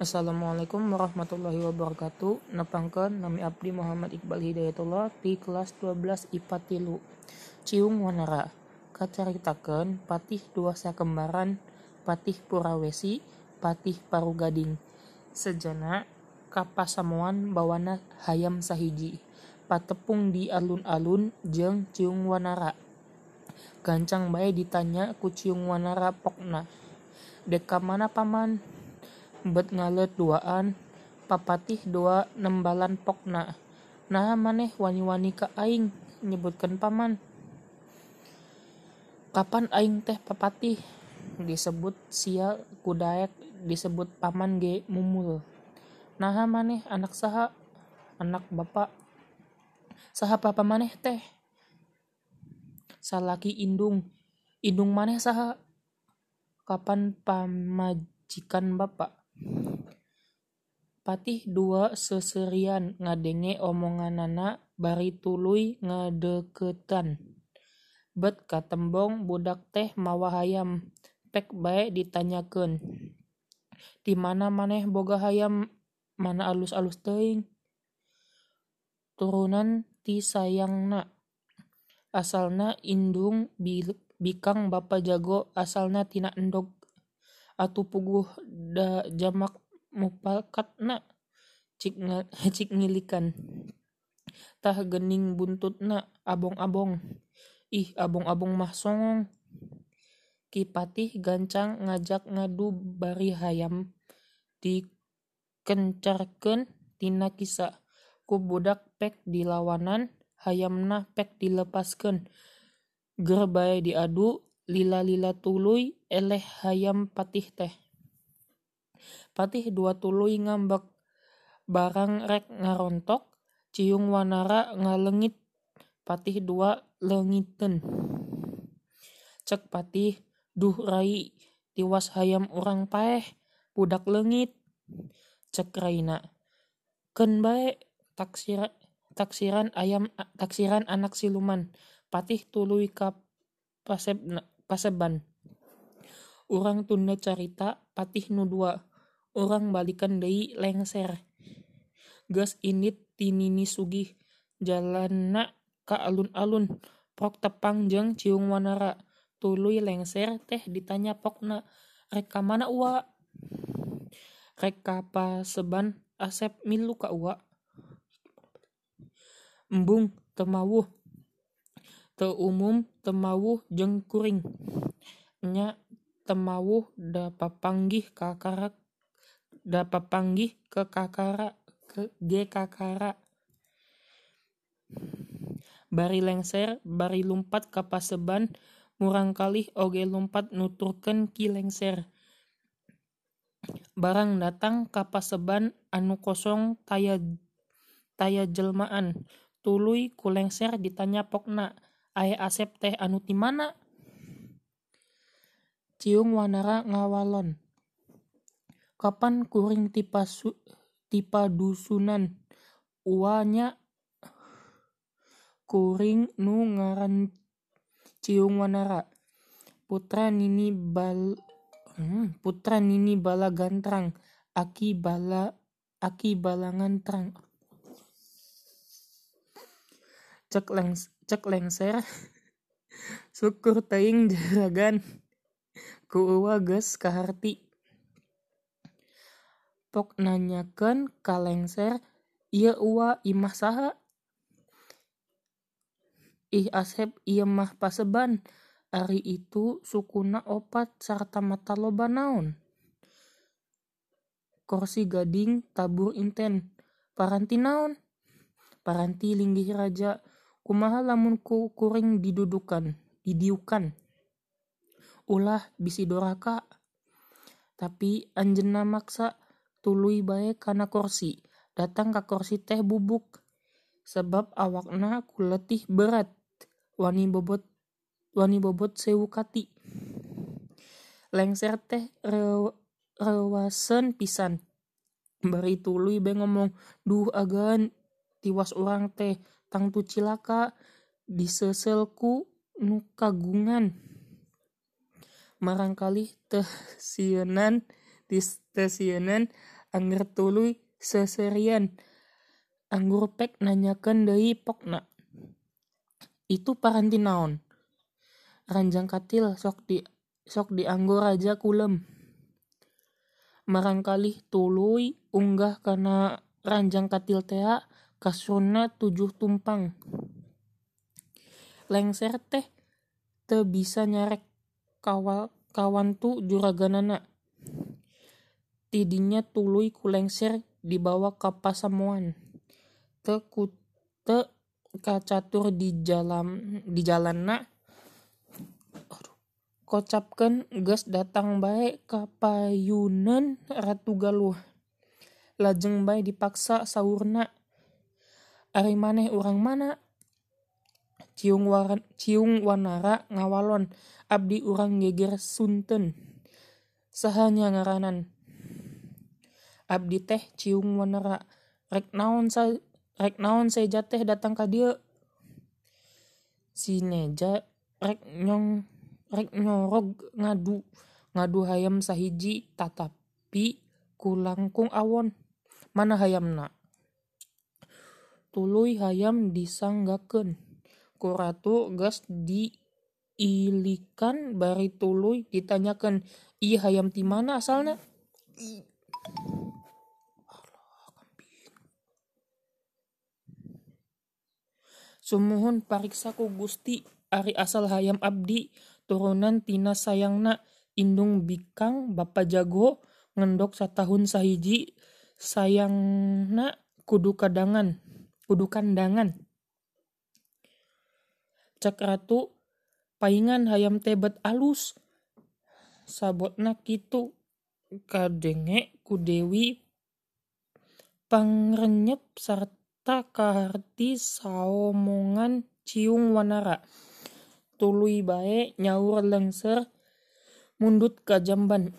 Assalamualaikum warahmatullahi wabarakatuh. Nepangkeun nami abdi Muhammad Iqbal Hidayatullah di kelas 12 IPA tilu. Ciung Wanara. Kacaritakeun patih dua sakembaran patih Purawesi, patih Parugading. Sejana kapasamuan bawana hayam sahiji. Patepung di alun-alun jeung Ciung Wanara. Gancang bae ditanya ku Ciung Wanara pokna. Deka mana paman? Bet ngalet duaan papatih dua nembalan pokna. Nah maneh wani-wani ka aing nyebutkan paman. Kapan aing teh papatih? Disebut sia kudaek disebut paman ge mumul. Nah maneh anak saha anak bapak. Saha papa maneh teh? Salaki indung. Indung maneh saha? Kapan pamajikan bapak Patih dua seserian ngadenge omonganana bari tuluy ngadeukeutan. Bet katembong budak teh mawa hayam, pek bae ditanyakeun. Di mana maneh boga hayam mana alus-alus teuing. Turunan ti sayangna. Asalna indung bikang bapa jago asalna tina endog. Atuh puguh da jamak mupakatna cik, cik ngilikan. Tah gening buntutna abong-abong. Ih abong-abong mah songong. Kipatih gancang ngajak ngadu bari hayam. Dikencarkeun tina kisa. Ku budak pek dilawanan hayamna pek dilepaskeun. Ger bae diadu lila-lila tuluy eleh hayam patih teh. Patih dua tuluy ngambek. Barang rek ngarontok ciung wanara ngalengit. Patih dua leungiteun cek patih duh rai tiwas hayam urang paeh budak leungit cek raina keun bae taksir taksiran ayam taksiran anak siluman. Patih tuluy ka paseban. Urang tunda carita patih nu dua. Urang balikeun deui lengser. Geus indit ti Nini Sugih. Jalanna ka alun-alun. Prok tepang jeung Ciung Wanara. Tuluy lengser teh ditanya pokna rek ka mana uwa? Rek ka paseban asep milu ka uwa. Embung teu mawuh. teu umum teu mawuh jeung kuring. Nya teu mawuh da papanggih kakara da papanggih ke kakara ge kakara. Bari lengser bari lumpat ka paseban murangkalih oge lumpat nuturkeun ki lengser. Barang datang ka paseban anu kosong taya taya jelmaan tuluy ku lengser ditanya pokna ae asep teh anu ti mana ciung wanara ngawalon. Kapan kuring ti padusunan uwa nya kuring nu ngaran ciung wanara. Putra nini bal putra nini bala gantrang aki bala aki bala ngantrang cek lengser. Syukur teuing juragan. Ku uwa geus kaharti. Pok nanyakeun ka lengser ieu uwa imah saha? Ih asep ieu mah paseban. Ari itu sukuna opat sarta mata loba naon. Korsi gading tabur inten. Paranti naon? Paranti linggih raja kumaha lamun ku kuring didudukan didiukan? Ulah bisi doraka. Tapi anjeunna maksa tuluy bae kana korsi. Datang ka korsi teh bubuk. Sabab awakna ku letih berat. Wani bobot wani bobot sewu kati. Lengser teh reuaseun pisan. Bari bae ngomong duh agan tiwas urang teh tangtu cilaka diseusel ku nu kagungan. Marangkalih teu sieunan teu sieunan Angger tuluy seserian. Anggur pek nanyakan dari pokna. Itu paranti naon? Ranjang katil sok di sok dianggo raja kulem. Marangkali tuluy unggah karena ranjang katil tea kasuna tujuh tumpang. Lengser teh te bisa nyarek kawal kawan tu juraganana. Tidinya tuluy ku lengser dibawa ke pasamuan. Te ku te kacatur di jalan di jalan na kocapkan gas datang baik kapayunan ratu galuh. Lajeng baik dipaksa saurna ari maneh urang mana? Ciung waran ciung wanara ngawalon. Abdi urang geger sunten. Sahanya ngaranan. Abdi teh ciung wanara rek naon sa rek naon seja teh datang ka dia si neja rek nyong rek nyorog ngadu. Ngadu hayam sahiji tatapi kulangkung awon. Mana hayamna tuluy hayam disanggakeun. Ku ratu gas diilikan bari tuluy ditanyakan iya hayam ti mana asalna? Sumuhun pariksa ku Gusti ari asal hayam abdi turunan tina sayangna indung bikang bapa jago ngendok satahun sahiji sayangna kudu kadangan kudu kandangan. Cak ratu paingan hayam tebet alus. Sabotna kitu. Kadenge ku dewi. Pangrenyep sarta kaharti saomongan ciung wanara. Tuluy bae nyaur lengser mundut ka jamban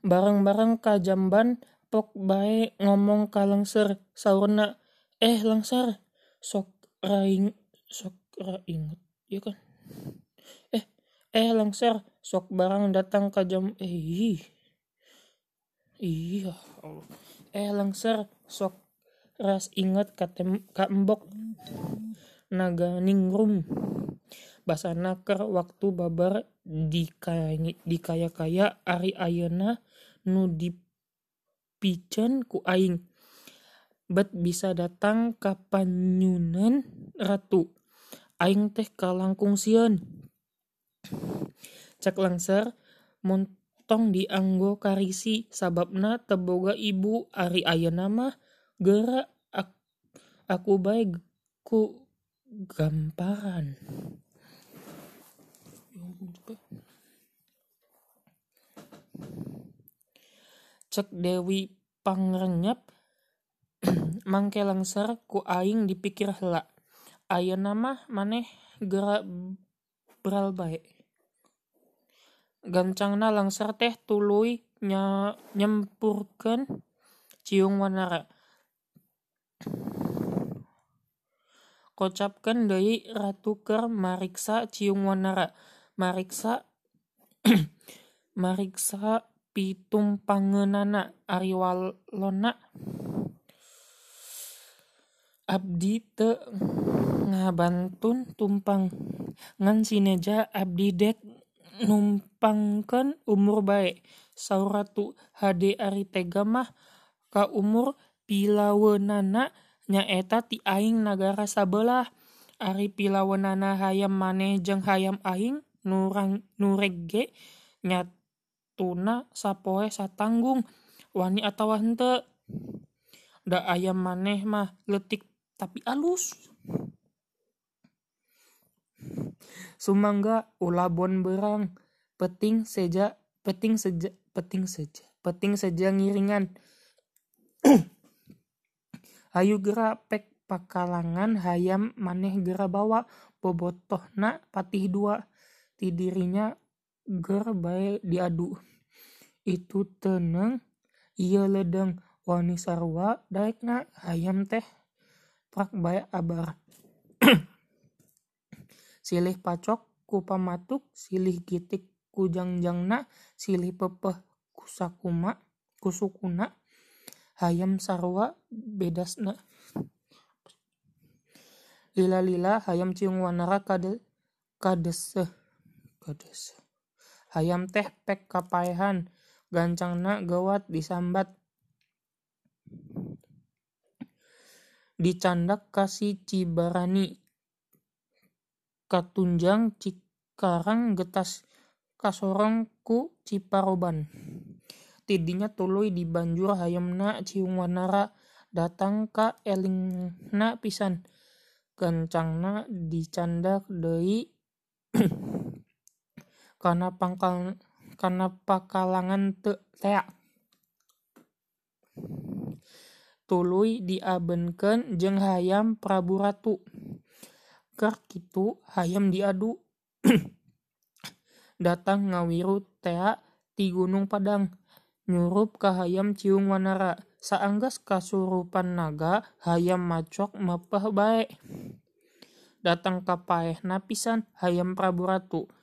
bareng-bareng ka jamban pok bae ngomong ka lengser saurna. Eh lengser sok raing sok rainget ya kan? Eh eh lengser sok barang datang ka jam eh iya eh lengser sok ras inget ka, tem, embok naga ningrum. Basa naker waktu babar di kaya kaya ari ayana nu dipicen ku aing. Bet bisa datang kapanyunan ratu. Aing teh kalangkung sieun cek langser montong dianggo karisi sababna teboga ibu ari ayeuna mah gerak aku baik ku gamparan cek Dewi pangrenyap mangke langser ku aing dipikir hela aya nama maneh gerak beral baik gancangna langser teh tuluy nyempurkan ciung wanara. Kocapkan dari ratu ker mariksa ciung wanara. Mariksa mariksa pitung pangenana ariwalona. Abdi te ngabantun tumpang. Ngan sineja abdi dek numpangkan umur baik sauratu hade ari tega mah ka umur pilawenana nyaeta ti aing nagara sabelah. Ari pilawenana hayam maneh jeung hayam aing nurang nuregge nyatuna sapoe satanggung wani atawa hente da ayam maneh mah letik tapi alus. Sumangga ulabon berang. Peting seja peting seja peting seja peting seja ngiringan. Hayu gera pek pakalangan hayam maneh gera bawa. Bobotohna patih dua. Ti dirinya ger bae diadu itu teneng iya ledeng wani sarua daekna hayam teh. Prak bae abar. Silih pacok ku pamatuk silih gitik kujangjangna silih pepeh kusakuma kusukuna hayam sarua bedasna. Lila-lila hayam ciung wanara kade kadeseh. Kadeseh. Hayam teh pek kapaehan gancangna gawat disambat. Dicandak kasi Cibarani. Katunjang Cikarang getas kasorong ku Ciparoban. Tidinya tuluy di banjur hayamna ciung wanara datang ka elingna pisan. Kencangna dicandak deui. Kana pangkal kana pakalangan teu tea. Tuluy diabenkeun jeung hayam Prabu Ratu. Keur kitu hayam diadu. Datang ngawiru tea ti Gunung Padang. Nyurup ka hayam ciung wanara. Saanggeus kasurupan naga hayam macok mepeh bae. Datang kapaehna pisan hayam Prabu Ratu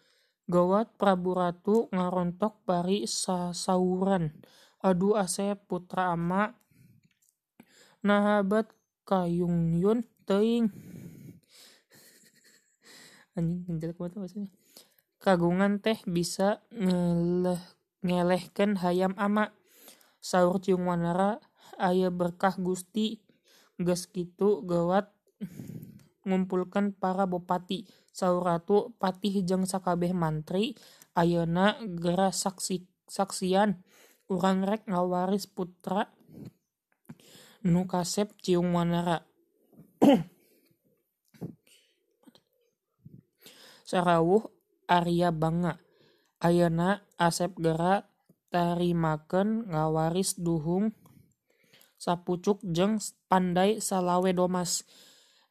gawat Prabu Ratu ngarontok bari sasauran. Adu Asep putra ama. Nahabat kayungyun teuing anjing jelek banget bahasanya. Kagungan teh bisa ngeleh ngelehkeun hayam ama. Saur ciung wanara aya berkah Gusti. Geus kitu gawat ngumpulkeun para bupati saur ratu patih jeung sakabeh mantri ayeuna geura saksi saksian. Urang rek ngawaris putra nu kasep ciung wanara sarawuh Arya Banga. Ayeuna Asep geura tarimakeun ngawaris duhung sapucuk jeung pandai salawe domas.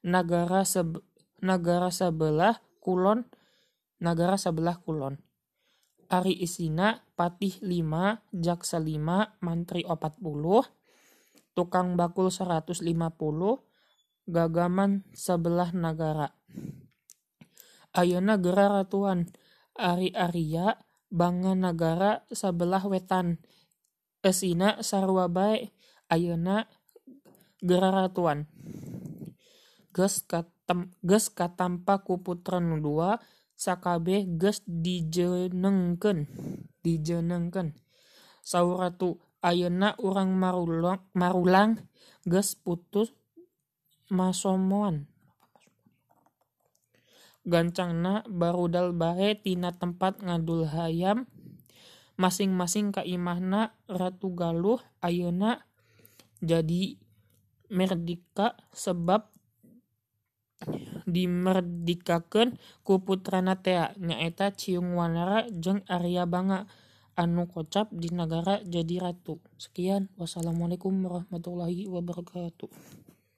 Nagara sebe nagara sabelah kulon nagara sabelah kulon. Ari isina patih lima jaksa lima mantri opat puluh tukang bakul saratus lima puluh gagaman sabelah nagara. Ayeuna geura ratuan ari Arya Banga nagara sabelah wetan. Esina sarua bae ayeuna geura ratuan. Geus katem geus katampa ku putra nu dua sakabeh geus dijeunengkeun. Dijeunengkeun. Saur ratu ayeuna urang marulang marulang geus putus masomoan. Gancangna barudal bae tina tempat ngadul hayam. Masing-masing ka imahna Ratu Galuh ayeuna jadi merdeka sebab dimerdikakeun ku putrana tea nyaeta Ciung Wanara jeung Arya Banga anu kocap di nagara jadi ratu. Sekian, wassalamualaikum warahmatullahi wabarakatuh.